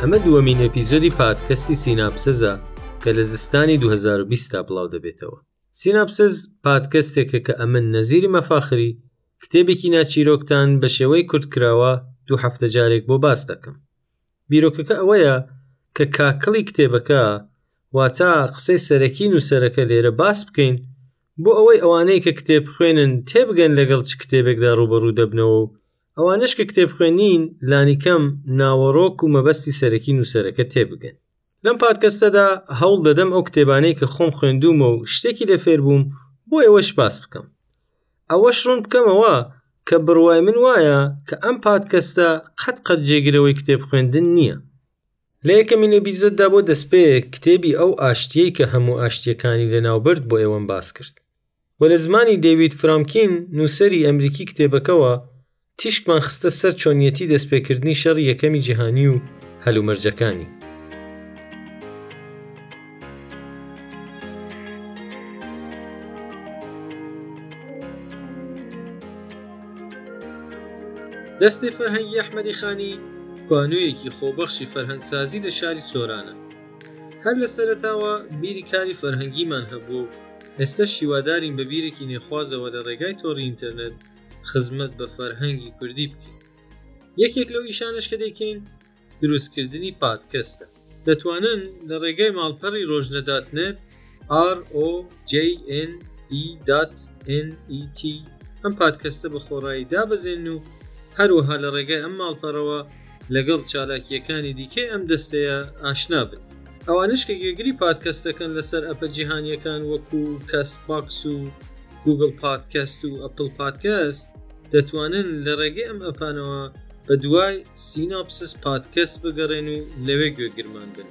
ئەمە دووەمین ئێپیزۆدی پادکەستی سیناپسزە کە لە زستانی 2020 دا بڵاو دەبێتەوە. سیناپسز پادکەستێکە کە ئەمن نەزیری مەفاخری کتێبێکی ناچیرۆکتان بە شێوەی کورتکراوە دوو هەفتە جارێک بۆ باس دەکەم. بیرۆکەکە ئەوەیە کە کاکڵی کتێبەکە واتا قسەی سەرەکی نووسەرەکە لێرە باس بکەین بۆ ئەوەی ئەوانەی کە کتێب خوێنن تێبگەن لەگەڵ چ کتێبێکدا ڕوبەڕوو دەبنەوە و ئەوانەش کە کتێب خوێنین لانیکەم ناوەڕۆک و مەبەستی سەرەکی نووسەرەکە تێبگەن لەم پادکەستەدا هەوڵ دەدەم ئەو کتێبانەی کە خۆم خوێندومە و شتێکی لە فێربووم بۆ ئێوەش باس بکەم ئەوەش ڕوون بکەمەوە کە بڕوای من وایە کە ئەم پادکەستە قەت قەت جێگرەوەی کتێب خوێندن نییە لە یەکەمین ئەبیزۆددا بۆ دەستپێک کتێبی ئەو ئاشتیەی کە هەموو ئاشتیەکانی لەناوبرد بۆ ئێوەم باس کرد و لە زمانی دەیوید فرامکین نووسەری ئەمریکی کتێبەکەوە تیشکمان خستە سەر چۆنیەتی دەستپێکردنی شەڕی یەکەمی جیهانی و هەلومەرجەکانی. دەستەی فەرهەنگی ئەحمەدی خانی کوانوویەکی خۆبەخشی فەرهەنگسازی لە شاری سۆرانە. هەر لە سەرەتاوە بیری کاری فەرهەنگیمان هەبووە و ئێستەش هیوادارین بە بیرێکی نێخوازەوە لە ڕێگای تۆڕی ئینتەرنێت خزمەت بە فەرهەنگی کوردی بکەین. یەکێک لەو ئیشانەش کە دەیکەین دروستکردنی پادکەستە. دەتوانن لە ڕێگای ماڵپەڕی ڕۆژنە دات نێت، ROJNE دات NET، ئەم پادکەستە بە خۆڕایی دابەزێنن و هەروەها لە ڕێگای ئەم ماڵپەڕەوە، لەگەڵ چالاکییەکانی دیکەی ئەم دەستەیە ئاشنا بن. ئەوانەش کە گوێگری پادکەستەکەن لەسەر ئەپە جیهانییەکان وەکو کەست باکس و گووگڵ پادکەست و ئەپڵ پادکەست دەتوانن لە ڕێگەی ئەم ئەپانەوە بە دوای سیناپسس پادکەست بگەڕێن و لەوێ گوێگرمان بن.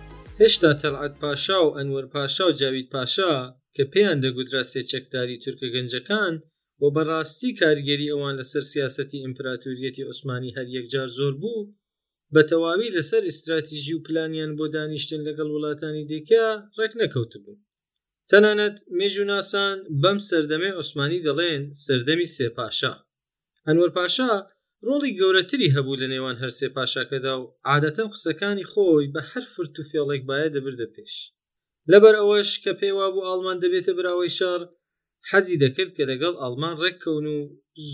هێشتا تەلعەت پاشا و ئەنوەر پاشا و جاوید پاشا کە پێیان دەگوترا سێ چەکداری تورکە گەنجەکان و بە ڕاستی کاریگەری ئەوان لە سەر سیاسەتی ئیمپراتوریەتی عوسمانی هەر یەکجار زۆر بوو بە تەواوی لە سەر ئیستراتیژی و پلانیان بۆ دانیشتن لە گەڵ وڵاتانی دیکە ڕێک نەکەوتبوون. تەنانەت مێژووناسان بەم سەردەمەی عوسمانی دەڵێن سەردەمی سێ پاشا. ئەنوەر پاشا ڕۆڵی گەورەتری هەبوو لە نێوان هەر سێ پاشاکەدا و عادەتەن قسەکانی خۆی بە هەر فرت و فێڵێک بایە دەبردە پێش. لەبەر ئەوەش کە پێی وابوو ئاڵمان دەبێتە براوەی شەڕ، حەزی دەکرد کە لەگەڵ ئاڵمان ڕێککەون و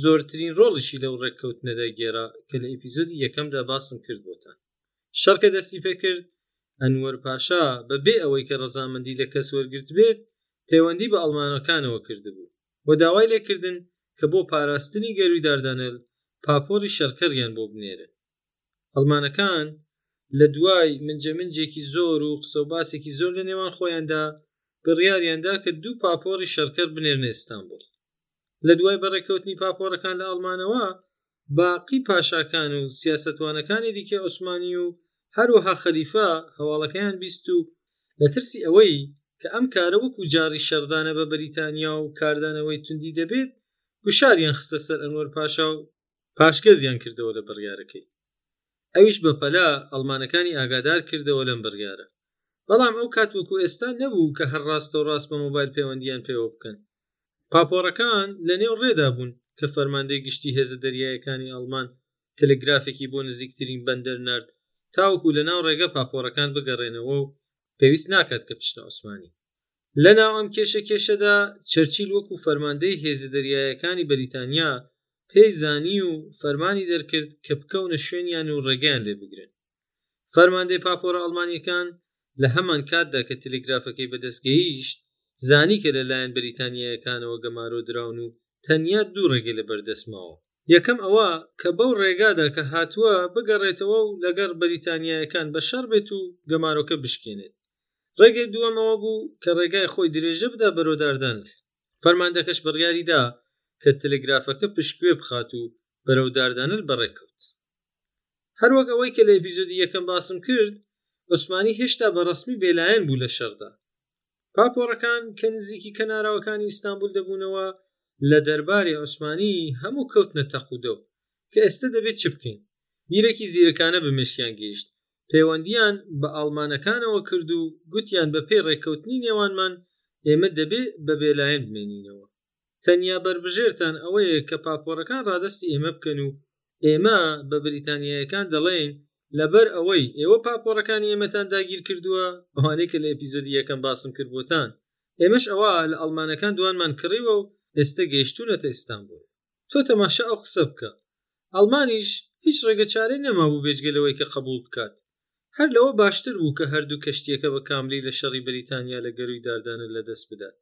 زۆرترین ڕۆڵیشی لەو ڕێککەوتنەدا گێرا کە لە ئیپیزۆدی یەکەمدا باستم کرد بۆتان. شەڕ کە دەستی پێ کرد، ئەنوەر پاشا بە بێ ئەوەی کە ڕەزامەندی لە کەس وەرگرتبێت، پێوەندی بە ئاڵمانەکانەوە کردبوو. و داوای لێکردن کە بۆ پاراستنی گەرووی داردانەر پاپۆڕی شەڕکەریان بۆ بنێرن. ئەڵمانەکان لە دوای منجەمنجێکی زۆر و قسەوباسێکی زۆر لە نێوان خۆیاندا بڕیاریان دا کە دوو پاپۆڕی شەڕکەر بنێرنە ئیستانبوڵ. لە دوای بەڕێکەوتنی پاپۆڕەکان لە ئەڵمانەوە باقی پاشاکان و سیاسەتوانەکانی دیکەی عوسمانی و هەروەها خەلیفە هەواڵەکەیان بیست و لە ترسی ئەوەی کە ئەم کارە وەکو جاڕی شەڕدانە بە بەریتانیا و کاردانەوەی توندی دەبێت گوشاریان خستە سەر ئەنوەر پاشا و پاشگەزیان کردەوە لە بڕیارەکەی ئەویش بە پەلە ئەڵمانەکانی ئاگادار کردەوە لەم بڕیارە بەڵام ئەو کات وەکو ئێستا نەبوو کە هەر ڕاستەوڕاست بە مۆبایل پەیوەندیان پێوە بکەن پاپۆڕەکان لە نێو ڕێدا بوون کە فەرماندەی گشتی هێزە دەریایەکانی ئاڵمان تەلەگرافێکی بۆ نزیکترین بەندەر نارد تاوەکو لە ناو ڕێگە پاپۆڕەکان بگەڕێنەوە و پێویست ناکات کە بچنە عوسمانی. لە ناو ئەم کێشەکێشەدا چەرچیل وەکو فەرماندەی هێزە دەریایەکانی بەریتانیا پێی زانی و فەرمانی دەرکرد کە بکەونە شوێنیان و ڕێگەیان لێ بگرن. فەرماندەی پاپۆرە ئەڵمانیەکان لە هەمان کاتدا کە تەلەگرافەکەی بەدەست گەیشت زانی کە لە لایەن بەریتانیایەکانەوە گەمارۆ دراون و تەنیا دوو ڕێگەی لە بەردەست ماوە یەکەم ئەوە کە بەو ڕێگادا کە هاتووە بگەڕێتەوە و لەگەڕ بەریتانیایەکان بە شەڕ بێت و گەمارۆکە بشکێنێت ڕێگەی دووەمەوە بوو کە ڕێگای خۆی درێژە بدا بەرۆداردان فەرماندەکەش بڕیاریدا کە تەلگرافەکە پشکوێ بخات و بەرەو داردانل بەڕێکەوت هەروەک ئەوەی کە لە ئەپیزۆدی یەکەم باسم کرد عوسمانی هێشتا بە ڕەسمی بێلایەن بوو لە شەڕدا پاپۆڕەکان کە نزیکی کەناراوەکانی ئیستانبول دەبوونەوە لە دەرباری عوسمانی هەموو کەوتنە تەق و دەو کە ئێستە دەبێت چ بکەین بیرێکی زیرەکانە بەمێشکیان گەیشت پەیوەندیان بە ئاڵمانەکانەوە کرد و گوتیان بەپێی ڕێککەوتنی نێوانمان ئێمە دەبێ بە بێلایەن بمێنینەوە تەنیا بەربژێرتان ئەوەیە کە پاپۆڕەکان ڕادەستی ئێمە بکەن و ئێمە بە بریتانیایەکان دەڵێین لەبەر ئەوەی ئێوە پاپۆڕەکانی ئێمەتان داگیر کردووە ئەوانەی کە لە ئەپیزۆدی یەکەم باسم کرد بۆتان ئێمەش ئەوە لە ئەڵمانەکان دوانمان کڕیوە و ئێستە گەیشتوونەتە ئیستانبول تۆ تەماشا ئەو قسە بکە ئەڵمانیش هیچ ڕێگەچارەی نەمابوو بێجگە لەوەی کە قبوڵ بکات هەر لەوە باشتر بوو کە هەردوو کەشتیەکە بە کاملی لە شەڕی بریتانیا لە گەرووی داردانە لەدەست بدات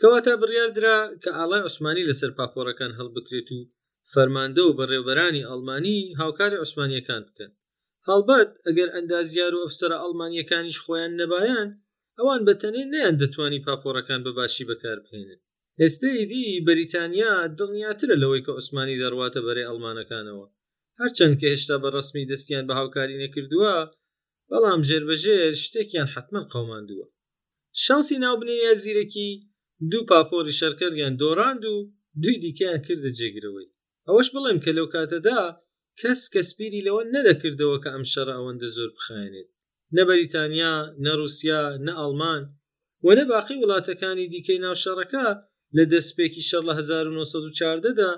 کەواتە بڕیار درا کە ئاڵای عوسمانی لەسەر پاپۆڕەکان هەڵبکرێت و فەرماندە و بەڕێوبەرانی ئەڵمانی هاوکاری عوسمانیەکان بکەن هەڵبەت ئەگەر ئەندازیار و ئەفسەرە ئەڵمانیەکانیش خۆیان نەبایان ئەوان بە تەنێ نەیان دەتوانی پاپۆڕەکان بە باشی بەکاربهێنن ئێستە ئیدی بەریتانیا دڵنیاترە لەوەی کە عوسمانی دەڕواتە بەرەی ئەڵمانەکانەوە هەرچەند کە هێشتا بە ڕەسمی دەستیان بە هاوکاری نەکردووە بەڵام ژێربەژێر شتێکیان حەتمەن قەوماندووە شەنسی ناو بنێویای زیرەکی دوو پاپۆڕی شەرکەرگیان دۆڕاند و دووی دیکەیان کردە جێگرەوەی. ئەوەش بڵێم کە لەوکاتەدا کەس کەس بیری لەوە نەدەکردەوە کە ئەم شەڕە ئەوەندە زۆر بخایەنێت. نە بەریتانیا، نە ڕووسیا، نە ئاڵمان و نە باقی وڵاتەکانی دیکەی ناو شەڕەکە لە دەسپێکی شەڕ لە هەزار و نۆ سەد و چواردە دا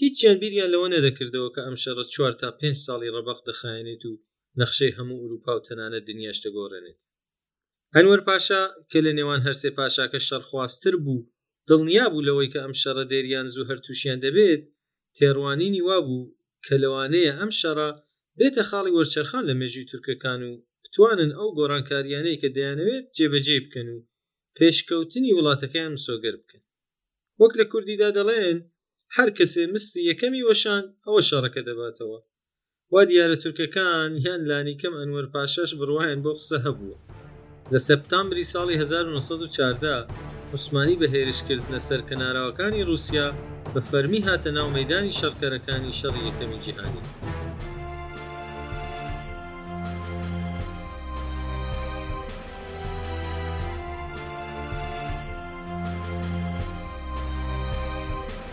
هیچیان بیریان لەوە نەدەکردەوە کە ئەم شەڕە چوار تا پێنج ساڵی ڕەبەق دەخایەنێت و نەخشەی هەموو ئورووپا و تەنانەت دنیاش دەگۆڕێنێت. ئەنوەر پاشا کە لە نێوان هەرسێ پاشاکە شەڕخوازتر بوو دڵنیا بوو لەوەی کە ئەم شەڕە دێریان زوو هەر تووشیان دەبێت تێڕوانینی وابوو کە لەوانەیە ئەم شەڕە بێتە خاڵی وەرچەرخان لە مێژووی تورکەکان و بتوانن ئەو گۆڕانکارییانەی کە دەیانەوێت جێبەجێی بکەن و پێشکەوتنی وڵاتەکەیان مسۆگەر بکەن وەک لە کوردیدا دەڵێن هەر کەسێ مستی یەکەمی وەشاند ئەوە شەڕەکە دەباتەوە وا دیارە تورکەکان یان لانیکەم ئەنوەر پاشاش بڕوایان بەو قسە هەبووە. لە سێپتامبری ساڵی هەزار و نۆ سەد و چاردە عوسمانی بە هێرشکردنە سەر کەناراوەکانی ڕووسیا بە فەرمی هاتە ناو مەیدانی شەڕکەرەکانی شەڕی یەکەمی جیهانی.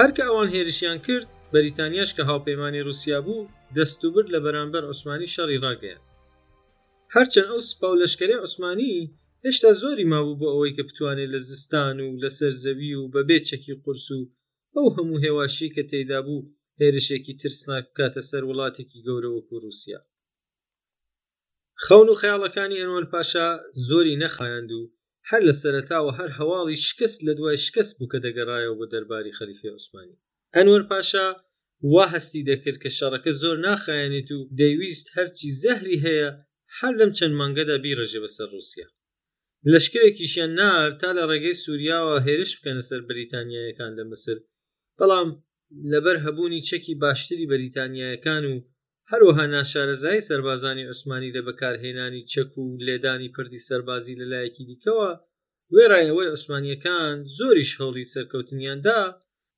هەرکە ئەوان هێرشیان کرد بەریتانیاش کە هاوپەیمانی رووسیا بوو دەستوبرد لە بەرامبەر عوسمانی شەڕی ڕاگەیان هەرچەند ئەو سپا و لەشکرەی عوسمانی هێشتا زۆری مابوو بۆ ئەوەی کە بتوانێت لە زستان و لەسەر زەوی و بەبێ چەکی قورس و بەو هەموو هێواشی کە تێیدا بوو هێرشێکی ترسناک بکاتە سەر وڵاتێکی گەورە وەکو رووسیا خەون و خەیاڵەکانی ئەنوەر پاشا زۆری نەخایاند و هەر لە سەرتاوە هەر هەواڵی شکست لە دوای شکست بوو کە دەگەڕایەوە بۆ دەرباری خەلیفێ عوسمانی ئەنوەر پاشا وا هەستی دەکرد کە شەڕەکە زۆر ناخایەنێت و دەیویست هەرچی زەهری هەیە هەر لەم چەند مانگەدا بیڕژێ بەسەر رووسیا لەشکرێکیشیان نارد تا لە ڕێگەی سوریاوە هێرش بکەنە سەر بەریتانیایەکان لە میسر بەڵام لەبەر هەبوونی چەکی باشتری بەریتانیایەکان و هەروەها ناشارەزایی سەربازانی عوسمانی لە بەکارهێنانی چەک و لێدانی پردی سەربازی لەلایەکی دیکەوە وێڕای ئەوەی عوسمانیەکان زۆریش هەوڵی سەرکەوتنیاندا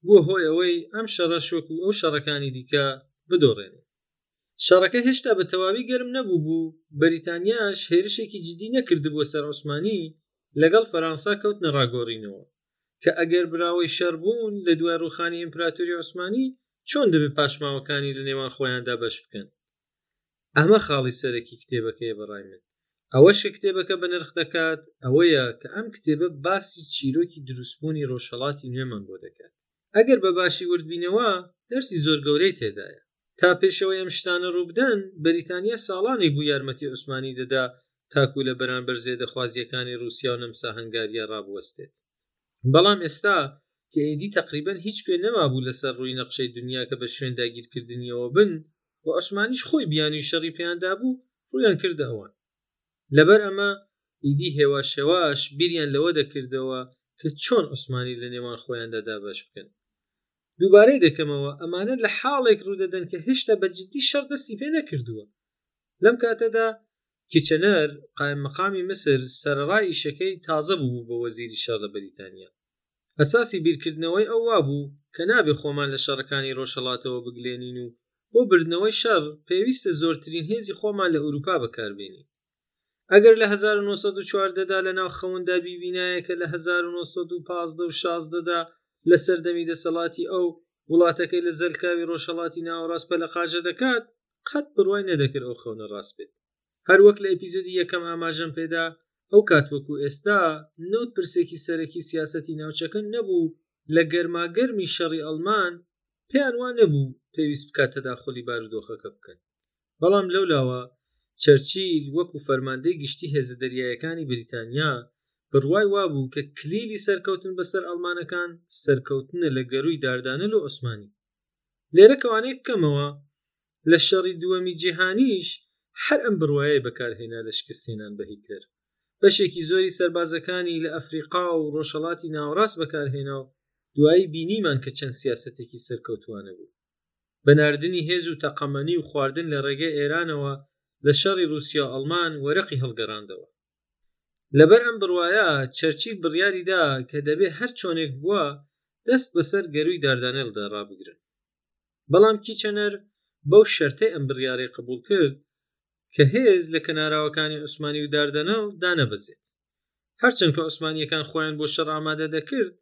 بووە هۆی ئەوەی ئەم شەڕەش وەکو ئەو شەڕەکانی دیکە بدۆڕێنێت شەڕەکە هێشتا بە تەواوی گەرم نەبووبوو، بەریتانیاش هێرشێکی جددی نەکردبووە سەر عوسمانی، لەگەڵ فەرانسا کەوتنە ڕاگۆڕینەوە، کە ئەگەر براوەی شەڕ بوون لە دوای ڕووخانی ئیمپراتوری عوسمانی چۆن دەبێ پاشماوەکانی لە نێوان خۆیاندا بەش بکەن. ئەمە خاڵی سەرەکی کتێبەکەیە بە ڕای من. ئەوەش کە کتێبەکە بە نرخ دەکات ئەوەیە کە ئەم کتێبە باسی چیرۆکی دروستبوونی ڕۆژهەڵاتی نوێمان بۆ دەکات. ئەگەر بە باشی وردبینەوە دەرسی زۆر گەورەی تێدایە تا پێشەوەی ئەم شتانە ڕووبدەن بەریتانیا ساڵانێک بوو یارمەتی عوسمانی دەدا تاکوو لە بەرانبەر زێدەخوازییەکانی رووسیا و نەمسا هەنگاریا ڕابوەستێت بەڵام ئێستا کە ئیدی تەقریبەن هیچ کوێ نەمابوو لەسەر ڕووی نەخشەی دنیا کە بە شوێن داگیرکردنیەوە بن و عوسمانیش خۆی بیانوی شەڕی پێیاندا بوو ڕوویان کردە ئەوان لەبەر ئەمە ئیدی هێواش هێواش بیریان لەوە دەکردەوە کە چۆن عوسمانی لە نێوان خۆیاندا دابەش بکەن دووبارەی دەکەمەوە ئەمانە لە حاڵێک ڕوودەدەن کە هێشتا بە جددی شەڕ دەستی پێ نەکردووە لەم کاتەدا کیچەنەر قایم مقامی مسر سەرەڕای ئیشەکەی تازە بوو بە وەزیری شەڕ لە بەریتانیا ئەساسی بیرکردنەوەی ئەو وابوو کە نابێ خۆمان لە شەڕەکانی ڕۆژهەڵاتەوە بگلێنین و بۆ بردنەوەی شەڕ پێویستە زۆرترین هێزی خۆمان لە ئورووپا بەکاربێنین. ئەگەر لە هەزار و نۆ سەد و چواردە دا لە ناو خەوندا بیبینایە کە لە هەزار و نۆ سەد و پازدە و شازدە دا لە سەردەمی دەسەڵاتی ئەو، وڵاتەکەی لە زەلکاوی ڕۆژهەڵاتی ناوەڕاست پەلەقاژە دەکات، قەت بڕوای نەدەکرد ئەو خەونە ڕاست بێت. هەر وەک لە ئەپیزۆدی یەکەم ئاماژەم پێدا ئەو کات وەکو ئێستا نەوت پرسێکی سەرەکی سیاسەتی ناوچەکە نەبوو لە گەرماگەرمی شەڕی ئەڵمان پێیان وا نەبوو پێویست بکات تەداخۆلی بارودۆخەکە بکەن بەڵام لەولاوە چەرچیل وەکو فەرماندەی گشتی هێزە دەریایەکانی بریتانیا بڕوای وابوو کە کلیلی سەرکەوتن بەسەر ئەڵمانەکان سەرکەوتنە لە گەرووی داردانە لە عوسمانی لێرە کەوانەیە بکەمەوە لە شەڕی دووەمی جیهانیش هەر ئەم بڕوایەی بەکارهێنا لە شکستهێنان بە هیتلەر بەشێکی زۆری سەربازەکانی لە ئەفریقا و ڕۆژهەڵاتی ناوەڕاست بەکارهێنا و دوایی بینیمان کە چەند سیاسەتێکی سەرکەوتوانە بوو بە ناردنی هێز و تەقەمەنی و خواردن لە ڕێگەی ئێرانەوە لە شەڕی رووسیا و ئەڵمان وەرەقی هەڵگەڕاندەوە لەبەر ئەم بڕواە چەرچیل بڕیاریدا کە دەبێ هەر چۆنێک بووە دەست بەسەر گەرووی داردانێلدا ڕابگرن بەڵام کیچەنەر بەو شەرتەی ئەم بڕیارەی قبول کرد کە هێز لە کەناراوەکانی عوسمانی و داردەنەڵ دانەبەزێت هەرچەند کە عوسمانیەکان خۆیان بۆ شەڕ ئامادە دەکرد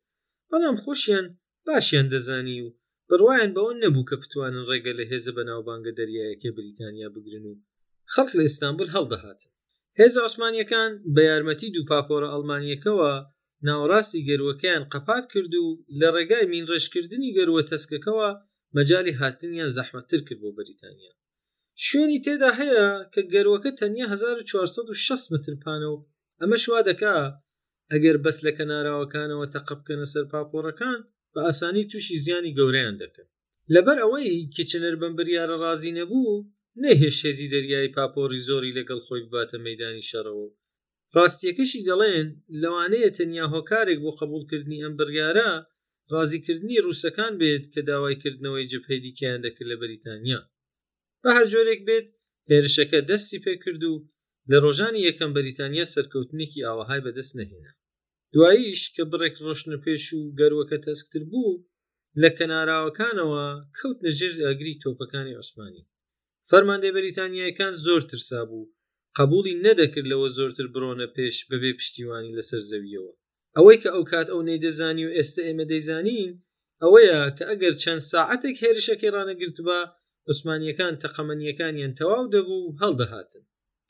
بەڵام خۆشیان باشیان دەزانی و بڕوایان بەوە نەبوو کە بتوانن ڕێگە لە هێزە بەناوبانگە دەریایەکەی بریتانیا بگرن و خەڵک لە ئیستانبول هەڵدەهاتن هێزە عوسمانیەکان بە یارمەتی دوو پاپۆرە ئەڵمانیەکەوە ناوەڕاستی گەروەکەیان قەپات کرد و لە ڕێگای مینڕێژکردنی گەروە تەسکەکەوە مەجالی هاتنیان زەحمەتتر کرد بۆ بەریتانیا. شوێنی تێدا هەیە کە گەروەکە تەنیا هەزار و چوار سەد و شەست متر پانە و ئەمەش وا دەکا ئەگەر بەس لە کەناراوەکانەوە تەقە بکەنە سەر پاپۆڕەکان بە ئاسانی تووشی زیانی گەورەیان دەکەن. لەبەر ئەوەی کیچنەر بەم بریارە ڕازی نەبوو، نەیهێشت هێزی دەریایی پاپۆڕی زۆری لەگەڵ خۆی بباتە مەیدانی شەڕەوە و ڕاستییەکەشی دەڵێن لەوانەیە تەنیا هۆکارێک بۆ قەبووڵکردنی ئەم بڕیارە ڕازیکردنی ڕووسەکان بێت کە داوای کردنەوەی جبهەی دیکەیان دەکرد لە بەریتانیا. بەهەرجۆرێک بێت هێرشەکە دەستی پێکرد و لە ڕۆژانی یەکەم بەریتانیا سەرکەوتنێکی ئاوەهای بەدەست نەهێنا. دواییش کە بڕێک ڕۆشتنە پێش و گەرووەکە تەسکتر بوو، لە کەناراوەکانەوە کەوتنە ژێر ئاگری تۆپەکانی عوسمانی. فەرماندە بەریتانیایەکان زۆر ترسا بوو قبولی نەدەکرد لەوە زۆرتر بڕۆنە پێش بەبێ پشتیوانی لەسەر زەویەوە ئەوەی کە ئەو کات ئەو نەیدەزانی و ئێستا ئێمە دەیزانین ئەوەیە کە ئەگەر چەند ساعەتێک هێرشەکەی ڕانەگرتبا عوسمانیەکان تەقەمەنیەکانیان تەواو دەبوو هەڵدەهاتن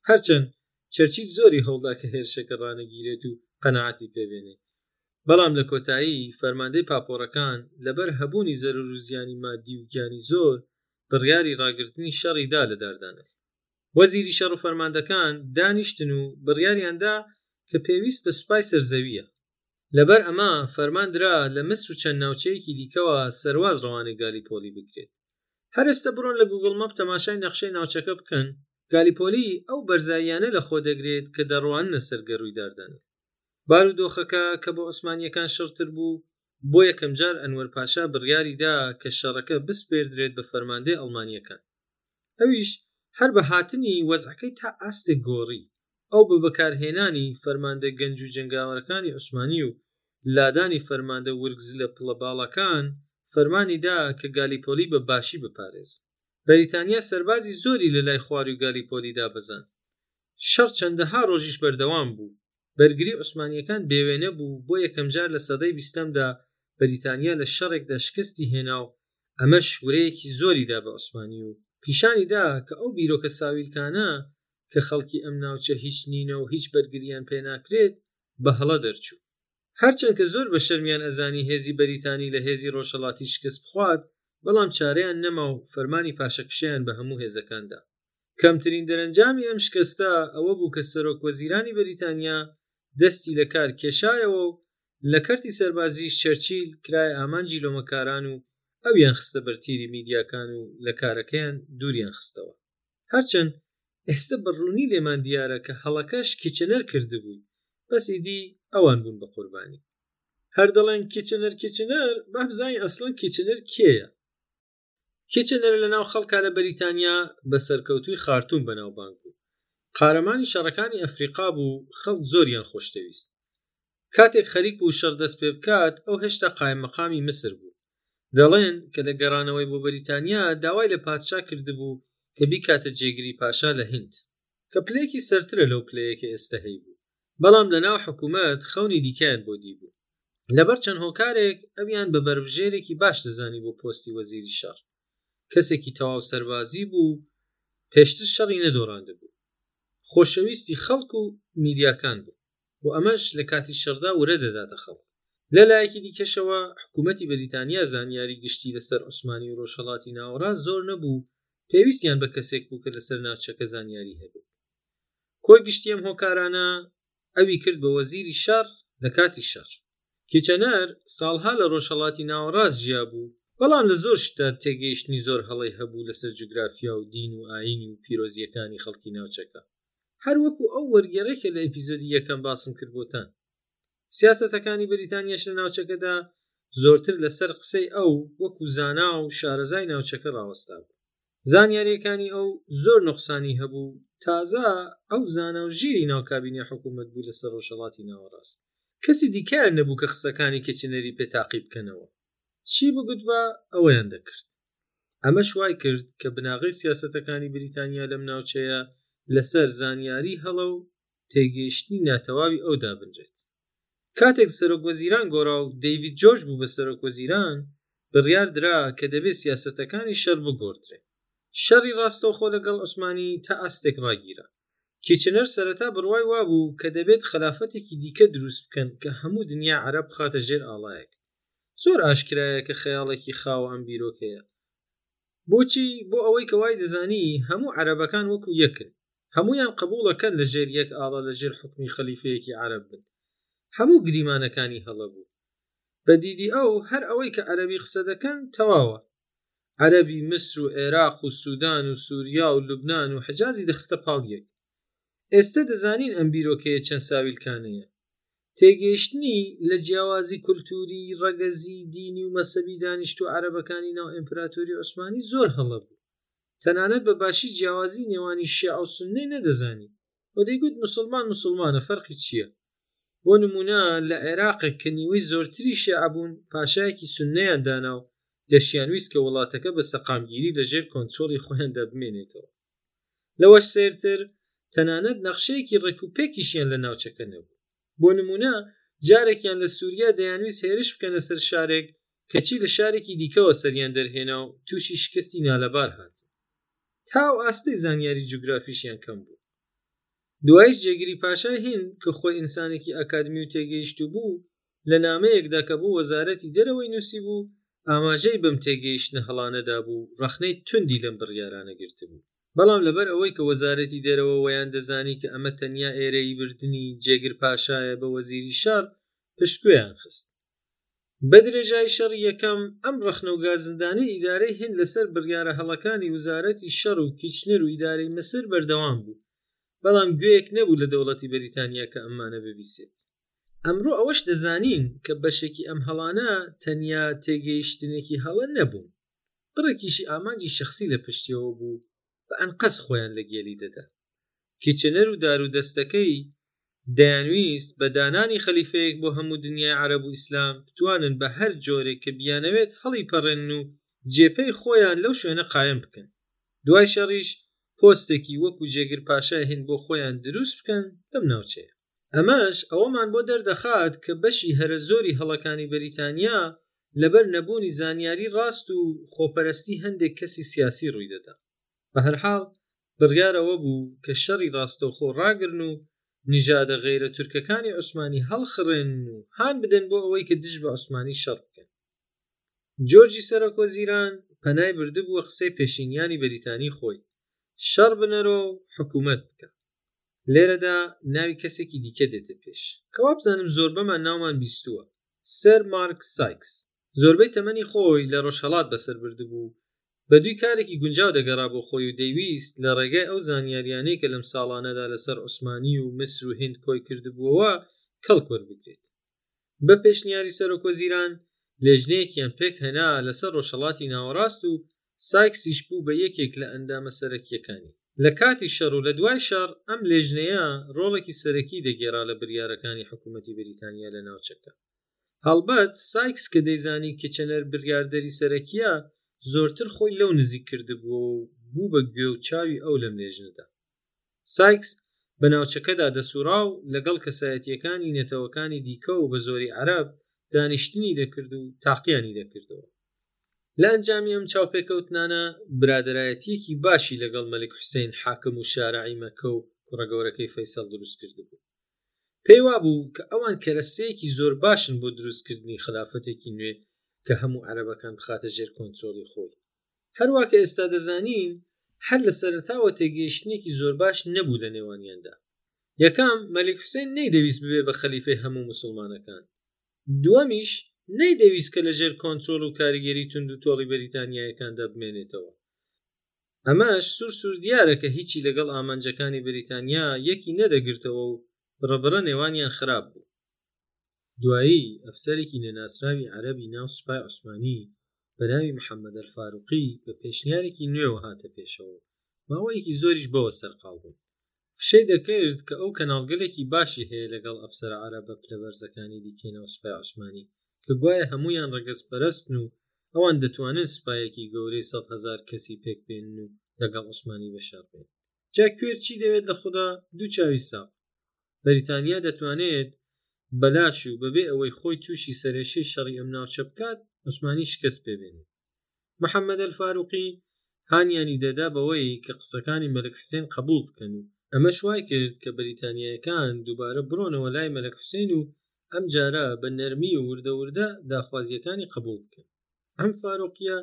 هەرچەند چەرچیت زۆری هەوڵدا کە هێرشەکە ڕانەگیرێت و قەنەعاتی پێبێنێ بەڵام لە کۆتایی فەرماندەی پاپۆڕەکان لەبەر هەبوونی زەرور و زیانی مادی و گیانی زۆر بڕیاری ڕاگرتنی شەڕی دا لە داردانەر وەزیری شەڕ و فەرماندەکان دانیشتن و بڕیاریاندا کە پێویست بە سوپای سەرزەوییە لەبەر ئەمە فەرمان درا لە میسر و چەند ناوچەیەکی دیکەوە سەرواز ڕەوانەی گالیپۆلی بکرێت هەر ئێستە بڕۆن لە گوگڵ مەپ تەماشای نەخشەی ناوچەکە بکەن گالیپۆلی ئەو بەرزاییانە لە خۆ دەگرێت کە دەڕواننە سەر گەرووی داردانەر بارودۆخەکە کە بۆ عوسمانییەکان شڕتر بوو بۆ یەکەمجار ئەنوەر پاشا بڕیاری دا کە شەڕەکە بسپێردرێت بە فەرماندەی ئەڵمانییەکان. ئەویش هەر بە هاتنی وەزعەکەی تا ئاستێک گۆڕی. ئەو بە بەکارهێنانی فەرماندە گەنج و جەنگاوەرەکانی عوسمانی و لادانی فەرماندە ورگ زلە پڵە باڵاکان فەرمانی دا کە گالیپۆلی بە باشی بپارێزن. بەریتانیا سەربازی زۆری لە لای خوارووی گالیپۆلی دابەزاند. شەڕ چەندەها ڕۆژیش بەردەوام بوو. بەرگری عوسمانییەکان بێوێنە بوو، بۆ یەکەمجار لە سەدەی بیستەمدا بەریتانیا لە شەڕێکدا شکستی هێنا و ئەمەش ورەیەکی زۆری دا بە عوسمانی و پیشانی دا کە ئەو بیرۆکە ساویلکانە کە خەڵکی ئەم ناوچە هیچ نینە و هیچ بەرگرییان پێ ناکرێت بە هەڵە دەرچوو. هەرچەند کە زۆر بە شەرمیان ئەزانی هێزی بەریتانی لە هێزی ڕۆژهەڵاتی شکست بخوات، بەڵام چارەیان نەما و فەرمانی پاشەکشەیان بە هەموو هێزەکان دا. کەمترین دەرەنجامی ئەم شکەستە ئەوە بوو کە سەرۆک وەزیرانی بەریتانیا دەستی لە کار کێشایەوە و لە کەرتی سەربازیش چەرچیل کرایە ئامانجی لۆمەکاران و ئەویان خستە بەر تیری میدیاکان و لە کارەکەیان دووریان خستەوە هەرچەند ئێستە بە ڕوونی لێمان دیارە کە هەڵەکەش کیچنەر کردبووی بەس ئیدی ئەوان بوون بە قوربانی هەر دەڵێن کیچنەر کیچنەر با بزانین ئەسڵەن کیچنەر کێیە؟ کیچنەر لەناو خەڵکا لە بەریتانیا بە سەرکەوتووی خارتوم بەناوبانگ بوو قارەمانی شەڕەکانی ئەفریقا بوو خەڵک زۆریان خۆشدەویست کاتێک خەریک بوو شەڕ دەست پێ بکات ئەو هێشتا قایم مەقامی میسر بوو دەڵێن کە لە گەڕانەوەی بۆ بەریتانیا داوای لە پادشا کردبوو کە بیکاتە جێگری پاشا لە هیند کە پلەیەکی سەرترە لەو پلەیەکە ئێستە هەیبوو بەڵام لە ناو حکوومەت خەونی دیکەیان بۆ دیبوو. لەبەر چەند هۆکارێک ئەویان بە بەربژێرێکی باش دەزانی بۆ پۆستی وەزیری شەڕ. کەسێکی تەواو سەربازی بوو و پێشتر شەڕی نەدۆڕاندبوو. خۆشەویستی خەڵک و میدیاکان بوو و ئەمەش لە کاتی شەڕدا ورە دەداتە خەڵک. لە لایەکی دیکەشەوە حکوومەتی بەریتانیا زانیاری گشتی لەسەر عوسمانی و ڕۆژهەڵاتی ناوەڕاست زۆر نەبوو و پێویستیان بە کەسێک بوو کە لەسەر ناوچەکە زانیاری هەبێت. کۆی گشتی ئەم هۆکارانە ئەوی کرد بە وەزیری شەڕ لە کاتی شەڕ. کیچەنەر ساڵها لە ڕۆژهەڵاتی ناوەڕاست ژیابوو، بەڵام لە زۆر شتدا تێگەیشتنی زۆر هەڵەی هەبوو لەسەر جوگرافیا و دین و ئایین و پیرۆزییەکانی خەڵکی ناوچەکە. هەر وەکو ئەو وەرگێڕەی کە لە ئیپیزۆدی یەکەم باسم کرد بۆتان. سیاسەتەکانی بەریتانیاش لە ناوچەکەدا زۆرتر لەسەر قسەی ئەو وەکو زانا و شارەزای ناوچەکە ڕاوەستابوو. زانیاریەکانی ئەو زۆر نوخسانی هەبوو تازە ئەو زانا و ژیری ناو کابینەی حکوومەت بوو لەسەر ڕۆژهەڵاتی ناوەڕاست کەسی دیکەیان نەبوو کە قسەکانی کچنەری پێ تاقی بکەنەوە چی بگوتبا ئەوەیان دەکرد ئەمەش وای کرد کە بناغەی سیاسەتەکانی بریتانیا لەم ناوچەیە لەسەر زانیاری هەڵە و تێگەیشتنی ناتەواوی ئەو دابنرێت. کاتێک سەرۆک وەزیران گۆرا و دەیڤید جۆرج بوو بە سەرۆک وەزیران، بڕیار درا کە دەبێ سیاسەتەکانی شەر بگۆڕدرێن. شەڕی ڕاستەوخۆ لەگەڵ عوسمانی تا ئاستێک ڕاگیرا. کیچنەر سەرەتا بڕوای وا بوو کە دەبێت خەلافەتێکی دیکە دروست بکەن کە هەموو دنیای عەرەب بخاتە ژێر ئاڵایەک. زۆر ئاشکرایە کە خەیاڵێکی خاوە ئەم بیرۆکەیە. بۆچی بۆ ئەوەی کە وای دەزانی هەموو عەرەبەکان وەکو یەکن هەمویان قبوڵەکەن لە ژێر یەک ئاڵا لە ژێر حکومی خەلیفەیەکی عەرەب بن هەموو گریمانەکانی هەڵە بوو بە دیدی ئەو هەر ئەوەی کە عەرەبی قسە دەکەن تەواوە عەرەبی میسر و عێراق و سودان و سوریا و لوبنان و حجازی دەخستە پاڵ یەک ئێستە دەزانین ئەم بیرۆکەیە چەند ساویلکانەیە تێگەیشتنی لە جیاوازی کولتووری، ڕەگەزی، دینی و مەسەبی دانیشتووە عەرەبەکانی ناو ئیمپراتۆری عوسمانی زۆر هەڵە بوو، تەنانەت بە باشی جیاوازی نێوانی شیعە و سوننەی نەدەزانی و دەیگوت موسڵمان موسڵمانە فەرقی چییە؟ بۆ نموونە لە عێراقێک کە نیوەی زۆرتری شیعە بوون، پاشایەکی سوننەیان دانا و دەشیانویست کە وڵاتەکە بە سەقامگیری لەژێر کۆنترۆڵی خۆیاندا بمێنێتەوە. لەوەش سەیرتر تەنانەت نەخشەیەکی ڕێک و پێکیشیان لە ناوچەکە نەبوو بۆ نمونە جارێکیان لە سوریا دەیانویست هێرش بکەنە سەر شارێک کەچی لە شارێکی دیکەوە سەریان دەرهێنا و توشی شکستی نالەبار هاتن تا ئەو ئاستەی زانیاری جوگرافیشیان کەم بوو دوایش جێگری پاشای هند کە خۆی ئینسانێکی ئەکادمی و تێگەیشتو بوو لە نامەیەکدا کە بۆ وەزارەتی دەرەوەی نووسیبوو، ئاماژەی بەم تێگەیشتنە هەڵانە دابوو و ڕەخنەی توندی لەم بڕیارانە گرتبوو. بەڵام لەبەر ئەوەی کە وەزارەتی دەرەوە وەیان دەزانی کە ئەمە تەنیا ئێرەیی بردنی جێگر پاشایە بە وەزیری شەڕ، پشتگوێیان خست. بە درێژایی شەڕی یەکەم، ئەم ڕەخنە و گازندانەی ئیدارەی هند لەسەر بڕیارە هەڵەکانی وزارەتی شەڕ و کیچنر و ئیدارەی میسر بەردەوام بوو، بەڵام گوێیەک نەبوو لە دەوڵەتی بەریتانیا کە ئەمانە ببیسێت. ئەمرۆ ئەوەش دەزانین کە بەشێکی ئەم هەڵانە تەنیا تێگەیشتنێکی هەڵە نەبوون بڕێکیشی ئامانجی شەخسی لە پشتیەوە بوو بە ئەنقەست خۆیان لە گێلی دەدا کیچەنەر و دار و دەستەکەی دەیانویست بە دانانی خەلیفەیەک بۆ هەموو دنیای عەرەب و ئیسلام بتوانن بە هەر جۆرێک کە بیانەوێت هەڵیپەڕێنن و جێپێی خۆیان لەو شوێنە قایم بکەن دوای شەڕیش پۆستێکی وەکو جێگر پاشای هند بۆ خۆیان دروست بکەن لەم ناوچەیە ئەمەش ئەوەمان بۆ دەردەخات کە بەشی هەرە زۆری هەڵەکانی بەریتانیا لەبەر نەبوونی زانیاری ڕاست و خۆپەرەستی هەندێک کەسی سیاسی ڕوویدەدا بەهەرحاڵ بڕیار ئەوە بوو کە شەڕی ڕاستەوخۆ ڕاگرن و نیژادە غەیرە تورکەکانی عوسمانی هەڵخڕێن و هان بدەن بۆ ئەوەی کە دژ بە عوسمانی شەڕ بکەن جۆرجی سەرۆک وەزیران پەنای بردبووە قسەی پێشینیانی بەریتانی خۆی شەڕ بنەرۆ و حکوومەت بکە لێرەدا ناوی کەسێکی دیکە دێتە پێش کە وابزانم زۆربەمان ناومان بیستووە سەر مارک سایکس زۆربەی تەمەنی خۆی لە ڕۆژهەڵات بەسەر بردبوو بەدووی کارێکی گونجاو دەگەڕا بۆ خۆی و دەیویست لە ڕێگای ئەو زانیاریانەی کە لەم ساڵانەدا لەسەر عوسمانی و میسر و هند کۆی کردبووەوە کەڵک وەربگرێت بە پێشنیاری سەرۆک وەزیران لێژنەیەکیان پێک هێنا لەسەر ڕۆژهەڵاتی ناوەڕاست و سایکسیش بوو بە یەکێک لە ئەندامە سەرەکییەکانی. لە کاتی شەڕ و لە دوای شەڕ، ئەم لێژنەیە ڕۆڵێکی سەرەکی دەگێڕا لە بریارەکانی حکوومەتی بریتانیا لە ناوچەکە. هەڵبەت سایکس کە دەیزانی کیچەنەر بریاردەری سەرەکییە، زۆرتر خۆی لەو نزیک کردبووەوە و بوو بە گوێ و چاوی ئەو لەم لێژنەدا. سایکس بە ناوچەکەدا دەسوڕا و لەگەڵ کەسایەتییەکانی نەتەوەکانی دیکە و بەزۆری عەرەب دانیشتنی دەکرد و تاقییانی دەکردەوە. لە ئەنجامی ئەم چاوپێکەوتنانە برادەرایەتییەکی باشی لەگەڵ مەلک حوسەین حاکم و شارعی مەککە و کوڕە گەورەکەی فەیسەڵ دروست کردبوو. پێی وابوو کە ئەوان کەرەستەیەکی زۆر باشن بۆ دروستکردنی خەلافەتێکی نوێ کە هەموو عەرەبەکان بخاتە ژێر کۆنترۆڵی خۆی. هەروا کە ئێستا دەزانین هەر لە سەرەتاوە تێگەیشتنێکی زۆر باش نەبوو لە نێوانیاندا یەکەم مەلیک حوسێن نەیدەویست ببێ بە خەلیفەی هەموو مسلمانەکان دووەمیش نەیدەویست کە لەژێر کۆنترۆل و کاریگەری تونند و تۆڵی بەریتانیایەکاندا بمێنێتەوە ئەمەش سوور سوور دیارە کە هیچی لەگەڵ ئامانجەکانی بەریتانیا یەکی نەدەگرتەوە و بڕەبڕە نێوانیان خراپ بوو دوایی ئەفسەرێکی نەناسراوی عەرەبی ناو سوپای عوسمانی بەناوی محەمەد ئەلفاروقی بە پێشنیارێکی نوێوە هاتە پێشەوە و ماوەیەکی زۆریش بەوە سەرقاڵ بوون فشەی دەکرد کە ئەو کەناڵگەلێکی باشی هەیە لەگەڵ ئەفسەرە عەرەبە پلەبەرزەکانی دیکەی ناو سوپای عوسمانی کە گوایە هەموویان ڕەگەزپەرەستن و ئەوان دەتوانن سوپایەکی گەورەی سەد هەزار کەسی پێکبێنن و لەگەڵ عوسمانی بەشەڕ بێن جا کوێر چی دەوێت لە خودا دوو چاوی ساق بەریتانیا دەتوانێت بەلاش و بەبێ ئەوەی خۆی تووشی سەرێشەی شەڕی ئەم ناوچە بکات عوسمانی شکست پێ بێنێت محەمەد ئەلفاروقی هانیانی دەدا بەوەی کە قسەکانی مەلک حسێن قبول بکەن و ئەمەش وای کرد کە بەریتانیایەکان دووبارە برۆنەوە لای مەلک حسێن و ئەم جارە بە نەرمی و وردە وردە داخوازیەکانی قبول بکەن ئەم فاروقیە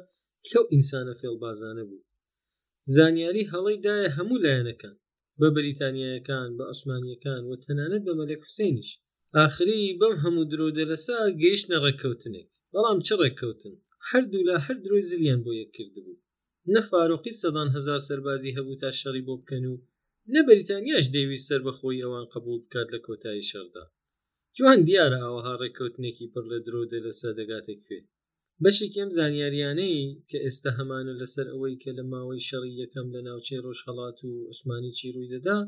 لەو ئینسانە فێڵبازانە بوو زانیاری هەڵەی دایە هەموو لایەنەکان بە بەریتانیایەکان بە عوسمانیەکان و تەنانەت بە مەلێک حوسێنیش ئاخری بەم هەموو درۆدەلەسا گەیشتە ڕێککەوتنێک بەڵام چ ڕێککەوتن هەردوولا هەر درۆی زلیان بۆ یەک کردبوو نە فاروقی سەدان هزار سەربازی هەبوو تا شەڕی بۆ بکەن و نە بەریتانیاش دەیویست سەر بە خۆی ئەوان قبول بکات لە کۆتایی شەردا جوان دیارە ئاوەها ڕێککەوتنێکی پڕ لە درۆ دەلەسە دەگاتە کوێ بەشێکی ئەم زانیاریانەی کە ئێستا هەمانە لەسەر ئەوەی کە لە ماوەی شەڕی یەکەم لە ناوچەی ڕۆژهەڵات و عوسمانی چی ڕووی دەدا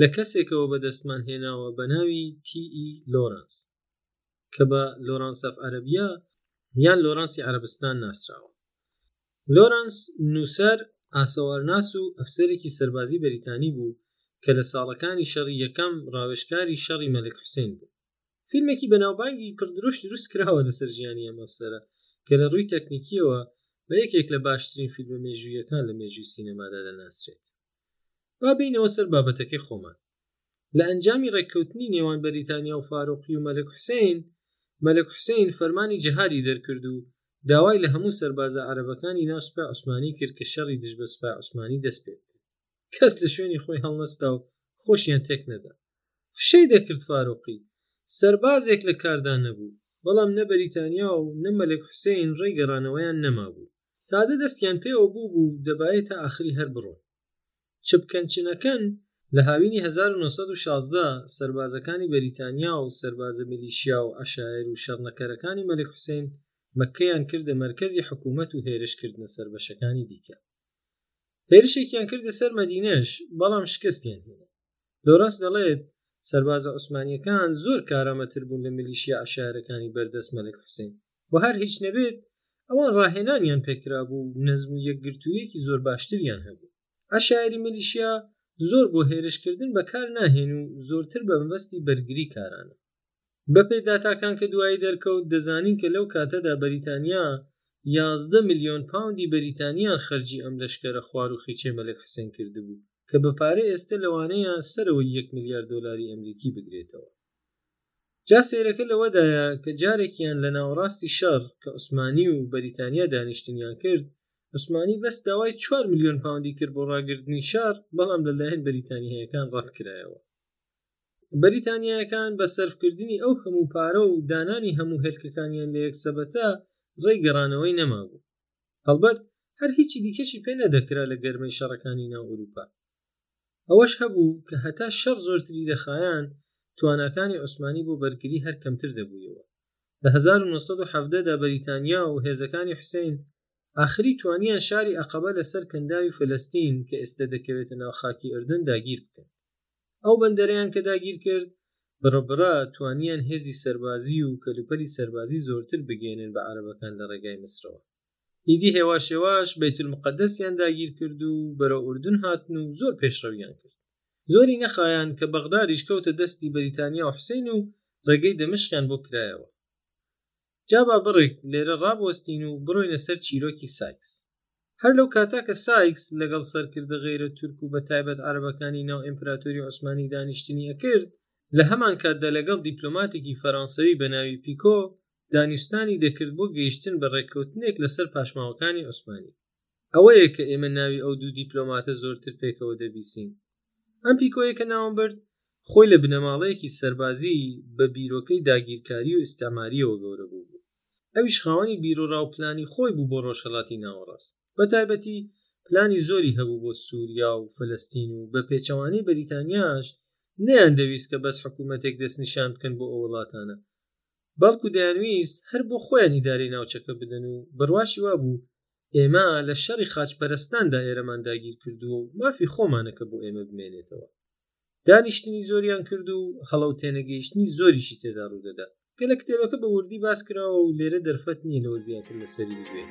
لە کەسێکەوە بەدەستمان هێناوە بە ناوی تی ئی لۆرانس کە بە لۆرانسەف عەربیە یان لۆرانسی عربستان ناسراوە لۆرانس نووسەر ئاسەوارناس و ئەفسەرێکی سەربازی بەریتانی بوو کە لە ساڵەکانی شەڕی یەکەم ڕاوێشکاری شەڕی مەلک حوسین بوو فیلمێکی بەناوبانگی پڕدرۆش دروست کراوە لەسەر ژیانی ئەم ئەفسەرە کە لە ڕووی تەکنیکیەوە بە یەکێک لە باشترین فیلمە مێژوویەکان لە مێژووی سینەمادا دەناسرێت با بینەوە سەر بابەتەکەی خۆمان لە ئەنجامی ڕێککەوتنی نێوان بەریتانیا و فاروقی و مەلک حوسین مەلک حوسین فەرمانی جهادی دەرکرد و داوای لە هەموو سەربازە عەرەبەکانی ناو سوپای عوسمانی کرد کە شەڕی دژ بە سوپای عوسمانی دەست پێ بکەن کەس لە شوێنی خۆی هەڵنەستا و خۆشیان تێک نەدا فشەی دەکرد فارۆقی سەربازێک لە کاردا نەبوو بەڵام نە بەریتانیا و نە مەلک حوسین ڕێی گەڕانەوەیان نەمابوو تازە دەستیان پێوە بوو بوو دەبایە تا ئاخری هەر بڕۆن چ بکەن چ نەکەن لە هاوینی 1916 سەربازەکانی بەریتانیا و سەربازە میلیشیا و عەشایر و شەڕنەکەرەکانی مەلک حوسین مەککەیان کردە مەرکەزی حکوومەت و هێرش کردنە سەر بەشەکانی دیکە هێرشێکیان کردە سەر مەدینەش بەڵام شکستیان هێنا لۆرەنس دەڵێت سەربازە عوسمانیەکان زۆر کارامەتر بوون لە ملیشیا عشارەکانی بەردەست مەلک حوسین و هەر هیچ نەبێت ئەوان ڕاهێنانیان پێکرابوو و نەزم و یەکگرتوویەکی زۆر باشتریان هەبوو عشاعری ملیشیا زۆر بۆ هێرشکردن بەکار ناهێن و زۆرتر بە مەبەستی بەرگری کارانە بەپێی داتاکان کە دوایی دەرکەوت دەزانین کە لەو کاتەدا بەریتانیا یازدە ملیۆن پاوندی بەریتانیان خەرجی ئەم لەشکەرە خواروخیچەی مەلک حسێن کردبوو کە بە پارەی ئێستە لەوانەیە سەرەوەی یەک ملیار دۆلاری ئەمریکی بگرێتەوە جا سەیرەکە لەوەدایە کە جارێکیان لە ناوەڕاستی شەڕ کە عوسمانی و بەریتانیا دانیشتنیان کرد عوسمانی بەس داوای 4 ملیۆن پاوندی کرد بۆ ڕاگرتنی شار بەڵام لەلایەن بەریتانیهەیەکان ڕەتکرایەوە بەریتانیایەکان بە سەرفکردنی ئەو هەموو پارە و دانانی هەموو هێلکەکانیان لە یەک سەبەتە ڕێی گەڕانەوەی نەمابوو هەڵبەت هەر هیچی دیکەشی پێ نەدەکرا لە گەرمەی شەڕەکانی ناو ئوروپا ئەوەش هەبوو کە هەتا شەڕ زۆرتری دەخایاند تواناکانی عوسمانی بۆ بەرگری هەر کەمتر دەبوویەوە لە 1970 دا بەریتانیا و هێزەکانی حوسەین ئاخری توانیان شاری ئەقەبە لەسەر کەنداوی فەلەستین کە ئێستە دەکەوێتە ناو خاکی ئەردەن داگیر بکەن ئەو بەندەرەیان کە داگیرکرد بڕبڕە توانیان هێزی سەربازی و کەلوپەلی سەربازی زۆرتر بگەیەنن بە عەرەبەکان لە ڕێگای میسرەوە ئیدی هێواش هێواش بەیتولمقەدەسیان داگیرکرد و بەرەو ئوردن هاتن و زۆر پێشڕەویان کرد زۆری نەخایان کە بەغدادیش کەوتە دەستی بەریتانیا و حسین و ڕێگەی دەمشقیان بۆ کرایەوە جا با بڕێک لێرە ڕابوەستین و بڕۆینە سەر چیرۆکی سایکس. هەر لەو کاتە کە سایکس لەگەڵ سەرکردە غەیرە تورک و بەتایبەت عەرەبەکانی ناو ئێمپراتۆری عوسمانی دانیشتنی ئەکرد، لە هەمان کاتدا لەگەڵ دیپلۆماتێکی فەرانسەوی بە ناوی پیکۆ دانیوستانی دەکرد بۆ گەیشتن بە ڕێککەوتنێک لەسەر پاشماوەکانی عوسمانی. ئەوەیە کە ئێمە ناوی ئەو دوو دیپلۆماتە زۆرتر پێکەوە دەبیسین ئەم پیکۆیە کە ناوم برد خۆی لە بنەماڵەیەکی سەربازی بە بیرۆکەی داگیرکاری و ئیستعماریەوە گەورە بوو بوو ئەویش خاوەنی بیرۆڕاو پلانی خۆی بوو بۆ ڕۆژهەڵاتی ناوەڕاست بە تایبەتی پلانی زۆری هەبوو بۆ سووریا و فەلەستین و بە پێچەوانەی بەریتانیاش نەیان دەویست کە بەس حکوومەتێک دەستنیشان بکەن بۆ ئەو وڵاتانە بەڵکو دەیانویست هەر بۆ خۆیان ئیدارەی ناوچەکە بدەن و بڕواشی وابوو ئێمە لە شەڕی خاچ پەرستاندا ئێرەمان داگیر کردووە و مافی خۆمانە کە بۆ ئێمە بمێنێتەوە دانیشتنی زۆریان کرد و هەڵە و تێنەگەیشتنی زۆریشی تێدا ڕوودەدا کە لە کتێبەکە بە وردی باس کراوە و لێرە دەرفەت نییە لەوە زیاتر لەسەری بگوێن.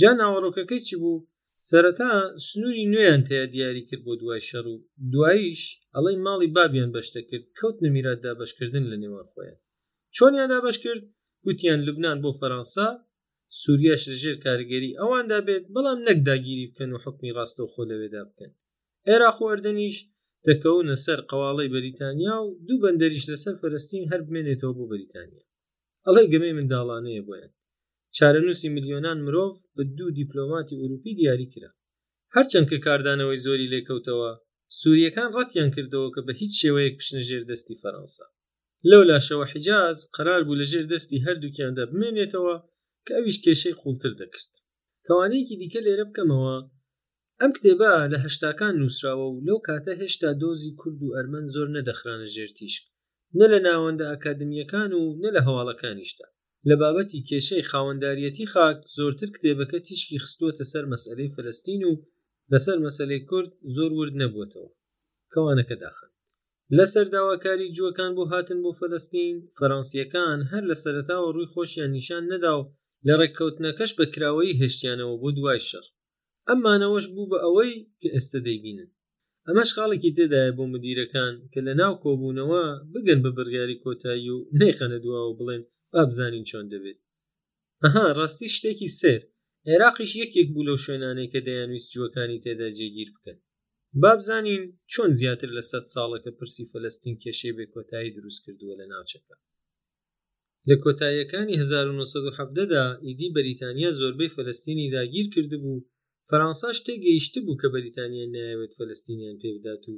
جا ناوەڕۆکەکەی چ بوو سەرەتا سنووری نوێیان تیا دیاری کرد بۆ دوای شەڕ و دواییش ئەڵێی ماڵی بابیان بەشتە کرد کەوتنە میرات دابەشکردن لە نێوان خۆیان چۆنیان دابەش کرد گوتیان لوبنان بۆ فەرانسا سوریاش لەژێر کارگەری ئەواندا بێت بەڵام نەک داگیری بکەن و حکمی ڕاستەوخۆ لەوێدا بکەن عێراق و ئەردەنیش دەکەونە سەر قەواڵەی بەریتانیا و دوو بەندەریش لەسەر فەرستین هەر بمێنێتەوە بۆ بەریتانیا ئەڵێ گەمەی منداڵانەیە بۆیان چارەنووسی ملیۆنان مرۆڤ بە دوو دیپلۆماتی ئوروپی دیاری کرا هەرچەند کە کاردانەوەی زۆری لێکەوتەوە سووریەکان ڕەتیان کردەوە کە بە هیچ شێوەیەک بچنە ژێر دەستی فەرەنسا لەو لاشەوە حیجاز قەرار بوو لە ژێر دەستی هەردووکیاندا بمێنێتەوە کە ئەویش کێشەی قوڵتر دەکرد کەوانەیەکی دیکە لێرە بکەمەوە ئەم کتێبە لە هەشتاکان نووسراوە و لەو کاتە هێشتا دۆزی کورد و ئەرمەن زۆر نەدەخرانە ژێر تیشک نە لە ناوەندە ئەکادمییەکان و نە لە هەواڵەکانیشدا. لە بابەتی کێشەی خاوەنداریەتی خاک زۆرتر کتێبەکە تیشکی خستووەتە سەر مەسەلەی فەلەستین و لەسەر مەسەلەی کورد زۆر ورد نەبووەتەوە. کەوانەکە داخن. لە سەر داواکاری جووەکان بۆ هاتن بۆ فەلەستین، فەرەنسییەکان هەر لە سەرەتاوە ڕووی خۆشیان نیشان نەدا و لە ڕێککەوتنەکەش بە کراوەیی هێشتیانەوە بۆ دوای شەڕ. ئەم مانەوەش بوو بە ئەوەی کە ئێستا دەیبینن ئەمەش خاڵێکی تێدایە بۆ مدیرەکان کە لە ناو کۆبوونەوە بگەن بە بڕیاری کۆتایی و نەیخەنە دواوە بڵێن با بزانین چۆن دەبێت ئەها ڕاستی شتێکی سێر عێراقیش یەکێک بوو لەو شوێنانەی کە دەیانویست جوەکانی تێدا جێگیر بکەن بابزانین چۆن زیاتر لە سەد ساڵەکە پرسی فەلستین کێشەی بێ کۆتایی دروست کردووە لە ناوچەکە لە کۆتاییەکانی هەزار و نۆ سەد و حەڤدە دا ئیدی بەریتانیا زۆربەی فەلەستینی داگیر کردبوو، فەرانساش تێگەیشتبوو کە بەریتانیای نایەوێت فەلەستینیان پێ بدات و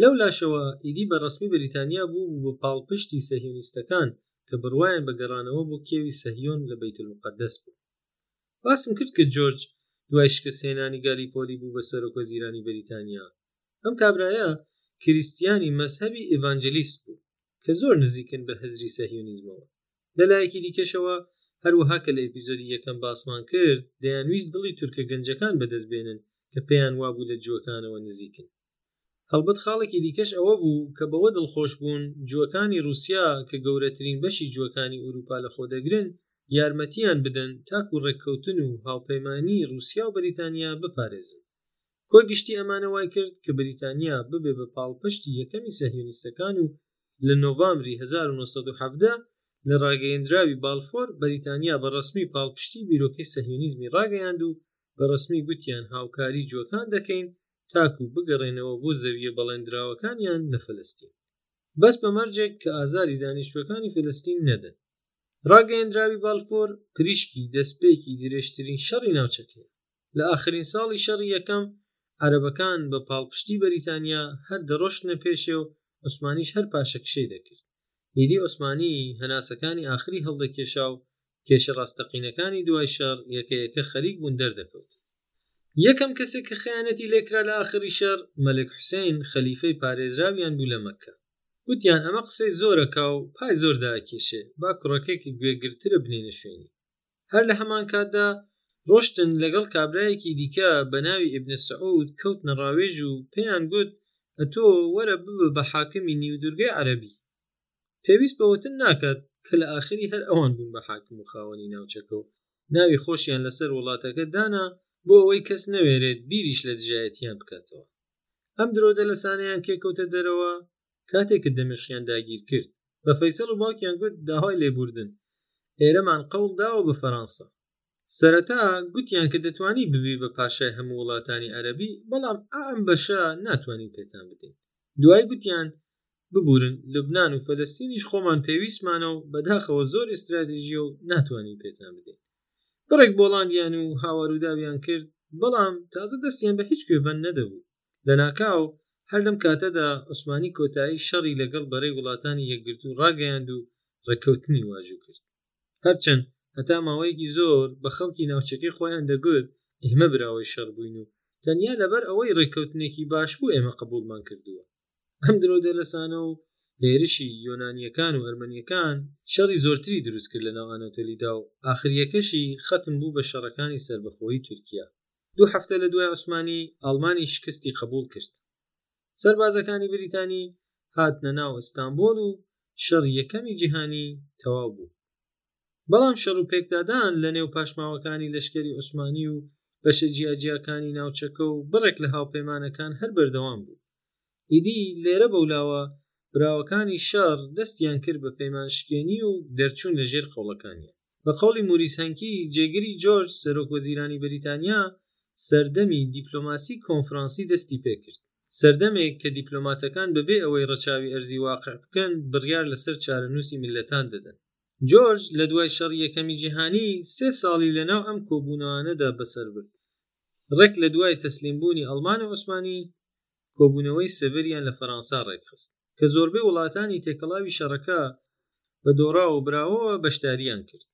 لەولاشەوە ئیدی بە ڕەسمی بەریتانیا بووبوو بە پاڵپشتی سەهیۆنیستەکان کە بڕوایان بە گەڕانەوە بۆ کێوی سەهیۆن لە بەیتولموقەدەس بوو. باسم کرد کە جۆرج دوای شکست هێنانی گالیپۆلی بوو بە سەرۆک وەزیرانی بەریتانیا. ئەم کابرایە کریستیانی مەزهەبی ئیڤانجلیست بوو. کە زۆر نزیکن بە هزری سەهیۆنیزمەوە لە لایەکی دیکەشەوە هەروەها کە لە ئپیزۆدی یەکەم باسمان کرد دەیانویست دڵی تورکە گەنجەکان بەدەست بێنن کە پێیان وابوو لە جووەکانەوە نزیکن هەڵبەت خاڵێکی دیکەش ئەوە بوو کە بەوە دڵخۆش بوون جووەکانی رووسیا کە گەورەترین بەشی جووەکانی ئورووپا لە خۆ دەگرن یارمەتییان بدەن تاکوو ڕێککەوتن و هاوپەیمانیی رووسیا و بەریتانیا بپارێزن کۆی گشتی ئەمانە وای کرد کە بریتانیا ببێ بە پاڵپشتی یەکەمی سەهیۆنیستەکان و لە نۆڤامبری 1917 لە ڕاگەیەندراوی باڵفۆر بریتانیا بە ڕەسمی پاڵپشتی بیرۆکەی سەهیۆنیزمی ڕاگەیاند و بە ڕەسمی گوتیان هاوکاری جووەکان دەکەین تاکو بگەڕێنەوە بۆ زەوییە بەڵێندراوەکانیان لە فەلەستین بەس بە مەرجێک کە ئازاری دانیشتووەکانی فەلەستین نەدەن ڕاگەیەندراوی باڵفۆر پریشکی دەستپێکی درێژترین شەڕی ناوچەکەیە لە ئاخرین ساڵی شەڕی یەکەم عەرەبەکان بە پاڵپشتی بەریتانیا هەر دەڕۆشتنە پێشێ و عوسمانیش هەر پاشەکشەی دەکرد ئیدی عوسمانی هەناسەکانی ئاخری هەڵدەکێشا و کێشە ڕاستەقینەکانی دوای شەڕ یەکە یەکە خەریک بوون دەردەکەوت یەکەم کەسێک کە خەیانەتی لێکرا لە ئاخری شەڕ مەلک حوسین خەلیفەی پارێزراویان بوو لە مەککە وتیان ئەمە قسەی زۆرەکا و پای زۆر داکێشێ با کوڕەکەکی گوێگرترە بنێنە شوێنی هەر لە هەمان کاتدا ڕۆشتن لەگەڵ کابرایەکی دیکە بە ناوی ئیبنە سعود کەوتنە ڕاوێژ و پێیان گوت ئەتۆ وەرە ببە بە حاکمی نیودورگەی عەرەبی پێویست بە وتن ناکات کە لە ئاخری هەر ئەوان بوون بە حاکم و خاوەنی ناوچەکە و ناوی خۆشیان لەسەر وڵاتەکە دانا بۆ ئەوەی کەس نەوێرێت بیریش لە دژایەتیان بکاتەوە ئەم درۆ دەلەسانەیان کێ کەوتە دەرەوە کاتێ کە دەمشقیان داگیر کرد بە فەیسەڵ و باوکیان گوت داوای لێبوردن ئێرەمان قەوڵ داوە بە فەرەنسا سەرەتا گوتیان کە دەتوانی ببی بە پاشای هەموو وڵاتانی عەرەبی بەڵام ئەم بەشە ناتوانین پێتان بدەین دوای گوتیان ببورن لبنان و فەلستینیش خۆمان پێویستمانە و بەداخەوە زۆر ئستراتیژیە و ناتوانین پێتان بدەین بڕێک بۆڵاندیان و هاواروداویان کرد بەڵام تازە دەستیان بە هیچ کوێ بەند نەدەبوو لەناکاو هەر لەم کاتەدا عوسمانی کۆتایی شەڕی لەگەڵ بەرەی وڵاتانی یەکگرتوو ڕاگەیاند و ڕێککەوتنی واژوو کرد. هەرچەند هەتا ماوەیەکی زۆر بە خەڵکی ناوچەکەی خۆیان دەگوت ئێمە براوەی شەڕ بووین و تەنیا لەبەر ئەوەی ڕێککەوتنێکی باش بوو ئێمە قبوڵمان کردووە. ئەم درۆودەلەسانە و هێرشی یۆنانییەکان و ئەرمەنییەکان شەڕی زۆرتری دروست کرد لەناو ئاناتۆلیدا و ئاخرییەکەشی خەتم بوو بە شەڕەکانی سەربەخۆیی تورکیا. دوو هەفتە لە دوای عوسمانی، ئاڵمانی شکستی قەبووڵ کرد. سەربازەکانی بریتانی هاتنە ناو ئەستانبۆل و شەڕی یەکەمی جیهانی تەواو بوو. بەڵام شەڕ و پێکدادان لە نێو پاشماوەکانی لەشکەری عوسمانی و بەشە جیاجیاکانی ناوچەکە و بڕێک لە هاوپەیمانەکان هەر بەردەوام بوو. ئیدی لێرە بەولاوە براوەکانی شەڕ دەستیان کرد بە پەیمانشکێنی و دەرچوون لە ژێر قەوڵەکانیان. بە قەوڵی موریس هەنکی، جێگری جۆرج سەرۆک وەزیرانی بەریتانیا، سەردەمی دیپلۆماسی کۆنفرانسی دەستی پێکرد. سەردەمێک کە دیپلۆماتەکان بە بێ ئەوەی ڕەچاوی ئەرزی واقع بکەن، بڕیار لە سەر چارەنووسی میللەتان دەدەن. جۆرج لە دوای شەڕی یەکەمی جیهانی، سێ ساڵی لە ناو ئەم کۆبوونەوانەدا بەسەر برد. ڕێک لە دوای تەسلیم بوونی ئەڵمان و عوسمانی، کۆبوونەوەی سێڤریان لە فەرانسا ڕێکخست، کە زۆربەی وڵاتانی تێکەڵاوی شەڕەکە بە دۆڕاو و براوەوە بەشدارییان کرد.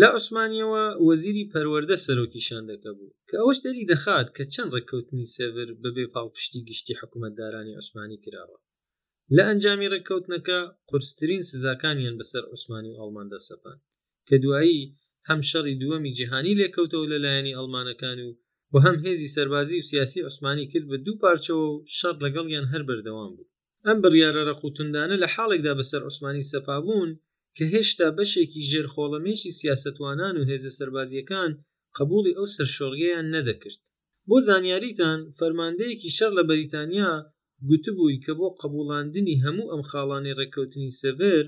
لە عوسمانییەوە وەزیری پەروەردە سەرۆکی شاندەکە بوو، کە ئەوەش دەری دەخات کە چەند ڕێککەوتنی سێڤر بەبێ پاڵپشتی گشتی حکوومەتدارانی عوسمانی کراوە. لە ئەنجامی ڕێککەوتنەکە قورسترین سزاکانیان بەسەر عوسمانی و ئاڵماندا سەپاند کە دوایی هەم شەڕی دووەمی جیهانی لێکەوتەوە لە لایەنی ئەڵمانەکان و و هەم هێزی سەربازی و سیاسی عوسمانی کرد بە دوو پارچەوە و شەڕ لەگەڵیان هەر بەردەوام بوو. ئەم بڕیارە ڕەق و توندانە لە حاڵێکدا بەسەر عوسمانی سەپابوون کە هێشتا بەشێکی ژێرخۆڵەمێشی سیاسەتوانان و هێزە سەربازییەکان قەبووڵی ئەو سەرشۆڕییەیان نەدەکرد. بۆ زانیاریتان فەرماندەیەکی شەڕ لە بەریتانیا گوتبووی کە بۆ قەبوڵاندنی هەموو ئەم خاڵانەی ڕێککەوتنی سێڤر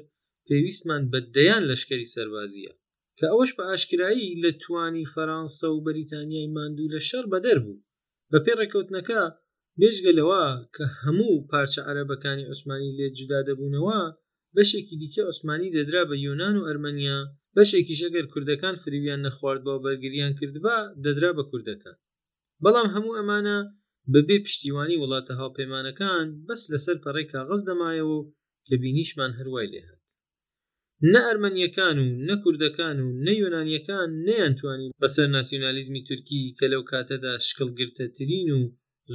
پێویستمان بە دەیان لەشکەری سەربازییە کە ئەوەش بە ئاشکرایی لە توانی فەرانسە و بەریتانیای ماندوو لە شەڕ بەدەر بوو بەپێی ڕێککەوتنەکە بێجگە لەوە کە هەموو پارچە عەرەبەکانی عوسمانی لێ جودا دەبوونەوە بەشێکی دیکەی عوسمانی دەدرا بە یۆنان و ئەرمەنیا بەشێکیش ئەگەر کوردەکان فریویان نەخواردبا و بەرگرییان کردبا دەدرا بە کوردەکان. بەڵام هەموو ئەمانە بەبێ پشتیوانی وڵاتە هاوپەیمانەکان بەس لەسەر پەڕەی کاغەز دەمایەوە و کە بینیشمان هەر وای لێ هات نە ئەرمەنیەکان و نە کوردەکان و نە یۆنانیەکان نەیانتوانی بەسەر ناسیونالیزمی تورکی کە لەو کاتەدا شکڵگرتەترین و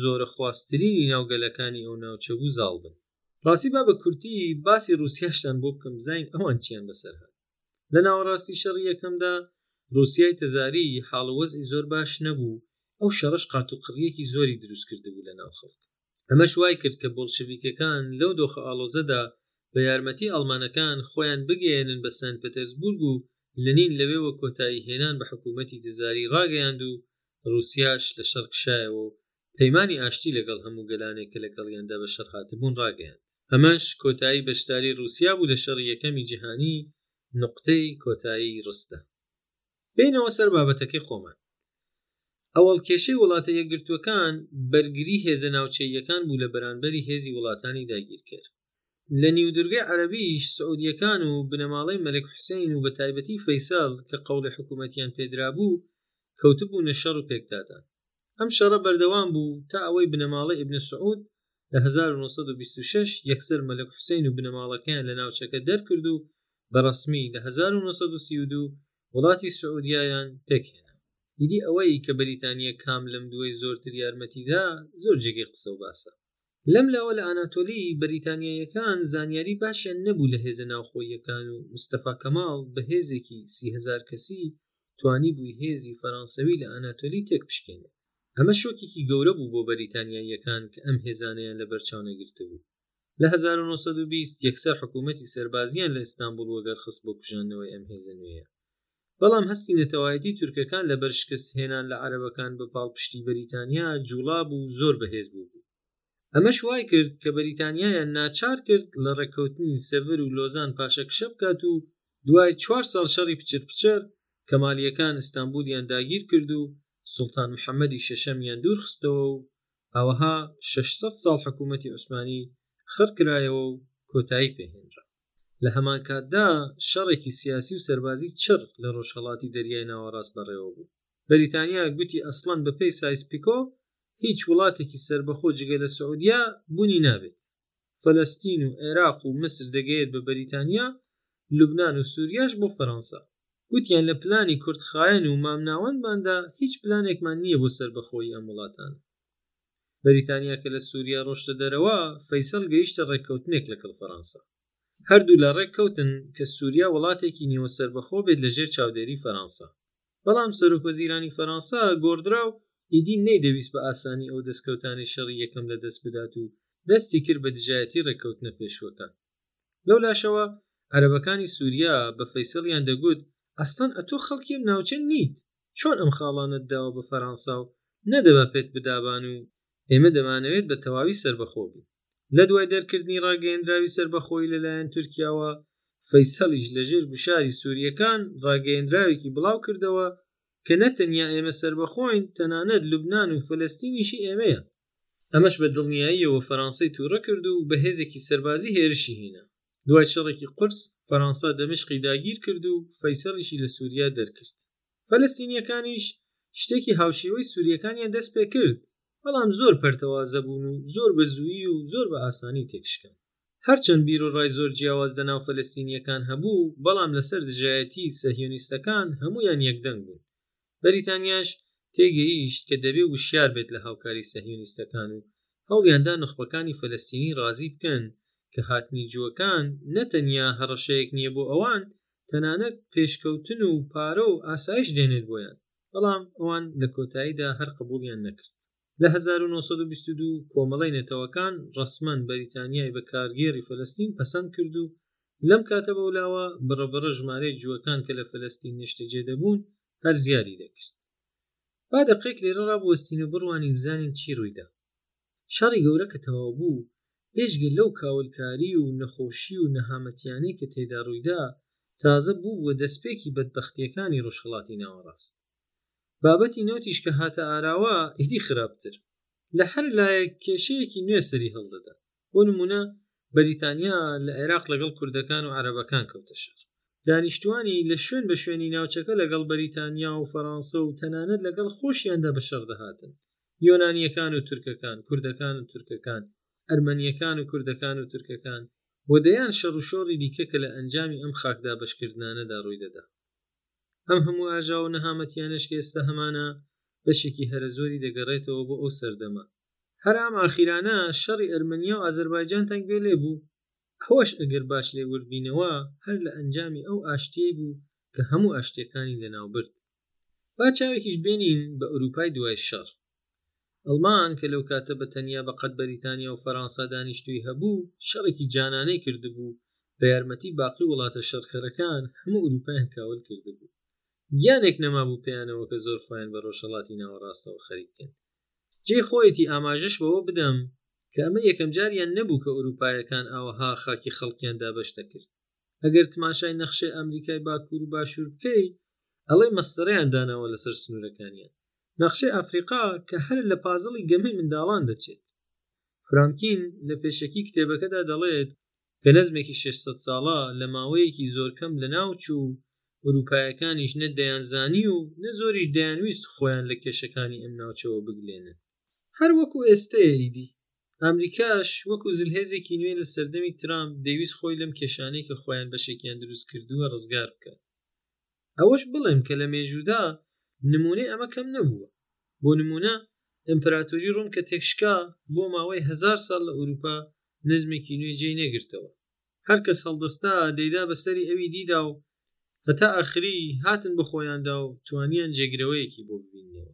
زۆرەخوازترینی ناو گەلەکانی ئەو ناوچە بوو زاڵ بن. ڕاستی با بە کورتی باسی ڕوسیاشتان بۆ بکەم بزانین ئەوان چیان بەسەر هات. لە ناوەڕاستی شەڕی یەکەمدا ڕوسیای تەزاری حاڵ و وەزعی زۆر باش نەبوو، ئەو شەڕەش قات و قڕیەکی زۆری دروست کردبوو لە ناو خەڵک، ئەمەش وای کرد کە بۆڵشەڤیکەکان لەو دۆخە ئاڵۆزەدا بە یارمەتی ئاڵمانەکان خۆیان بگەیەنن بە سانت پترسبورگ و لنین لەوێوە کۆتایی هێنان بە حکوومەتی تزاری ڕاگەیاند و ڕوسیاش لە شەڕ کشایەوە و پەیمانی ئاشتی لەگەڵ هەموو گەلانێک کە لە گەڵیاندا بە شەڕ هاتبوون ڕاگەیاند. ئەمەش کۆتایی بەشداری ڕوسیا بوو لە شەڕی یەکەمی جیهانی نوقتەی کۆتایی ڕستە. بێینەوە سەر بابەتەکەی خۆمان. ئەوەڵ کێشەی وڵاتە یەکگرتوەکان بەرگری هێزە ناوچەییەکان بوو لە بەرانبەری هێزی وڵاتانی داگیرکەر. لە نیودورگەی عەرەبیش سعودیەکان و بنەماڵەی مەلک حوسەین و بەتایبەتی فەیسەڵ کە قەوڵی حکومەتیان پێدرابوو کەوتبوونە شەڕ و پێکدادان. ئەم شەڕە بەردەوام بوو تا ئەوەی بنەماڵەی ئیبن سعود لە 1926 یەکسەر مەلک حوسەین و بنەماڵەکەیان لە ناوچەکە دەرکرد و بە ڕەسمی لە 1932 وڵاتی سعودیایان پێکهێنا ئیدی ئەوەی کە بەریتانییەکام لەم دووەی زۆرتر یارمەتیدا زۆر جێگەی قسە و باسە. لەم لاوە لە ئاناتۆلی بەریتانیاییەکان زانیاری باشیان نەبوو لە هێزە ناوخۆییەکان و مستەفا کەماڵ بە هێزێکی سی هەزار کەسی توانیبووی هێزی فەرانسەوی لە ئاناتۆلی تێکبشکێنێ ئەمە شۆکێکی گەورە بوو بۆ بەریتانیاییەکان کە ئەم هێزانەیان لە بەرچاو نەگرتبوو لە هەزار و نۆ سەد و بیست یەکسەر حکوومەتی سەربازییان لە ئیستانبووڵ وەگەر خست بۆ کوژاندنەوەی ئەم هێزە نوێیە بەڵام هەستی نەتەوایەتی تورکەکان لە بەر شکست هێنان لە عەرەبەکان بە پاڵپشتی بەریتانیا جوڵا بوو زۆر بەهێز بوو بوو ئەمەش وای کرد کە بەریتانیایان ناچار کرد لە ڕێککەوتنی سەڤر و لۆزان پاشەکشە بکات و دوای چوار ساڵ شەڕی پچر پچر کەمالییەکان ئیستانبولیان داگیر کرد و سوڵتان محەمەدی شەشەمیان دوور خستەوە و هەوەها شەش سەد ساڵ حکوومەتی عوسمانی خڕ کرایەوە و کۆتایی پێ هێنرا. لە هەمانکاتدا شەڕێکی سیاسی و سەربازی چڕ لە ڕۆژهەڵاتی دەریای ناوەڕاست بەڕێوەبوو. بەریتانیا گوتی ئەسڵەن بەپێی سایس-پیکۆ هیچ وڵاتێکی سەربەخۆ جگە لە سعودیە بوونی نابێت. فەلەستین و عێراق و میسر دەگەیێت بە بەریتانیا، لوبنان و سوریاش بۆ فەرەنسا. گوتیان لە پلانی کورتخایەن و مامناوەندماندا هیچ پلانێکمان نییە بۆ سەربەخۆیی ئەم وڵاتانە. بەریتانیا کە لە سوریا ڕۆشتە دەرەوە، فەیسەڵ گەیشتە ڕێککەوتنێک لەکەڵ فەرەنسا. هەردوولا ڕێککەوتن کە سوریا وڵاتێکی نیوە سەربەخۆ بێت لە ژێر چاودێری فەرەنسا. بەڵام سەرۆک وەزیرانی فەرەنسا گۆڕدرا و ئیدی نەیدەویست بە ئاسانی ئەو دەستکەوتانەی شەڕی یەکەم لە دەست بدات و دەستی کرد بە دژایەتی ڕێککەوتنە پێشووەکان. لەو لاشەوە عەرەبەکانی سوریا بە فەیسەڵیان دەگوت ئەسڵەن ئەتۆ خەڵکی ئەم ناوچە نیت چۆن ئەم خاڵانەت داوە بە فەرەنسا و نەدەبا پێت بدابان و ئێمە دەمانەوێت بە تەواوی سەربەخۆ بین لە دوای دەرکردنی ڕاگەیەندراوی سەربەخۆی لەلایەن تورکیاوە فەیسەڵیش لە ژێر گوشاری سورییەکان ڕاگەیەندراوێکی بڵاو کردەوە کە نەتەنیا ئێمە سەربەخۆین تەنانەت لوبنان و فەلەستینیشی ئێمەیە. ئەمەش بە دڵنیاییەوە فەرانسەی تووڕە کرد و بە هێزێکی سەربازی هێرشی هێنا. دوای شەڕێکی قورس، فەرانسە دەمیشقی داگیر کرد و فەیسەڵیشی لە سووریا دەرکرد. فەلەستینییەکانیش شتێکی هاوشێوەی سوورییەکانیان دەست پێ کرد، بەڵام زۆر پەرتەوازە بوون و زۆر بە زوویی و زۆر بە ئاسانی تێکشکان. هەرچەند بیروڕای زۆر جیاواز لە ناو فەلەستینییەکان هەبوو، بەڵام لەسەر دژایەتیی سەهیۆنیستەکان هەموویان یەکدەنگ بوون. بەریتانیاش تێگەییشت کە دەبێ وشیار بێت لە هاوکاری سەهیۆنیستەکان و هەوڵیان دا نوخبەکانی فەلەستینی ڕازی بکەن کە هاتنی جووەکان نە تەنیا هەڕەشەیەک نییە بۆ ئەوان، تەنانەت پێشکەوتن و پارە و ئاسایش دێنێت بۆیان. بەڵام ئەوان لە کۆتاییدا هەر قبووڵیان نەکرد. لە 1922 کۆمەڵەی نەتەوەکان ڕەسمەن بەریتانیای بە کارگێڕی فەلەستین پەسەند کرد و لەم کاتە بەولاوە بڕە بڕە ژمارەی جووەکان کە لە فەلەستین نیشتەجێ دەبوون هەر زیادی دەکرد با دەقێک لێرە ڕابوەستین و بڕوانین بزانین چی ڕوویدا شەڕی گەورە کە تەواو بوو پێشگە لەو کاولکاری و نەخۆشی و نەهامەتیانەی کە تێدا ڕوویدا تازە بوو بووە دەستپێکی بەدبەختیەکانی ڕۆژهەڵاتی ناوەڕاست بابەتی نەوتیش کە هاتە ئاراوە ئیدی خراپتر لە هەر لایەک کێشەیەکی نوێ سەری هەڵدەدا بۆ نمونە بەریتانیا لە عێراق لەگەڵ کوردەکان و عەرەبەکان کەوتە شەر دانیشتوانی لە شوێن بە شوێنی ناوچەکە لەگەڵ بەریتانیا و فەرانسە و تەنانەت لەگەڵ خۆشیاندا بە شەڕ دەهاتن یۆنانیەکان و تورکەکان کوردەکان و تورکەکان ئەرمەنیەکان و کوردەکان و تورکەکان و دەیان شەڕوشۆڕی دیکە کە لە ئەنجامی ئەم خاکدابەشکردنانەدا ڕووی دەدا. ئەم هەموو ئاژاو و نەهامەتیانەش کە ئێستا هەمانە، بەشێکی هەرە زۆری دەگەڕێتەوە بۆ ئەو سەردەمە. هەر ئەم ئاخیرانە شەڕی ئەرمەنیا و ئازەربایجانتان گوێ لێ بوو؟ ئەوەش ئەگەر باش لێ ورد بینەوە هەر لە ئەنجامی ئەو ئاشتیەی بوو کە هەموو ئاشتیەکانی لە ناو برد. با چاوێکیش بێنین بە ئورووپای دوای شەڕ. ئەڵمان کە لەو کاتە بە تەنیا بە قەد بەریتانیا و فەرانسا دانیشتووی هەبوو شەڕێکی جانانەی کردبوو بە یارمەتی باقی وڵاتە شەڕکەرەکان هەموو ئوروپایان کاول کردبوو گیانێک نەمابوو پێیانەوە کە زۆر خۆیان بە ڕۆژهەڵاتی ناوەڕاستەوە خەریک کەن جێی خۆیەتی ئاماژەش بەوە بدەم کە ئەمە یەکەم جاریان نەبوو کە ئوروپایەکان ئاوەها خاکی خەڵکیان دابەش دەکرد ئەگەر تماشای نەخشەی ئەمریکای باکوور و باشوور بکەی ئەڵێ مەستەڕیان داناوە لەسەر سنوورەکانیان نەخشەی ئەفریقا کە هەر لە پازڵی گەمەی منداڵان دەچێت فرامکین لە پێشەکی کتێبەکەدا دەڵێت کە نەزمێکی 600 ساڵە لە ماوەیەکی زۆر کەم لە ناو چوو و ئورووپایەکانیش نە دەیانزانی و نە زۆریش دەیانویست خۆیان لە کێشەکانی ئەم ناوچەوە بگلێنن. هەر وەکو ئێستەیەی دی. ئامریکاش وەکو زلهێزێکی نوێ لە سەردەمی ترامپ دەیویست خۆی لەم کێشانەی کە خۆیان بەشێکیان دروست کردووە ڕزگار بکات. ئەوەش بڵێم کە لە مێژوودا نموونەی ئەمە کەم نەبووە. بۆ نموونە ئیمپراتۆری ڕۆم کە تێکشکا بۆ ماوەی هەزار ساڵ لە ئورووپا نزمێکی نوێ جێی نەگرتەوە. هەر کەس هەڵدەستا دەیدا بە سەری ئەوی دیدا و هەتا ئاخری هاتن بە خۆیاندا و توانیان جێگرەوەیەکی بۆ ببیننەوە.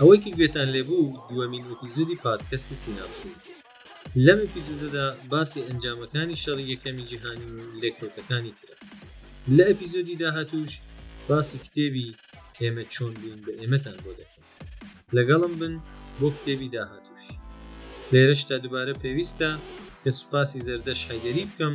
ئەوەی کە گوێتان لێ بوو دووەمین ئیپیزودی پادکەستی سیناپسیس بوو لەم ئیپیزودەدا باسی ئەنجامەکانی شەڕی یەکەمی جیهانی و لێکەوتەکانی کرا لە ئەپیزودی داهاتووش باسی کتێبی ئێمە چۆن بووین بە ئێمەتان بۆ دەکەین لەگەڵم بن بۆ کتێبی داهاتووش لێرەشدا دوبارە پێویستە کە سوپاسی زەردەشت حەیدەری بکەم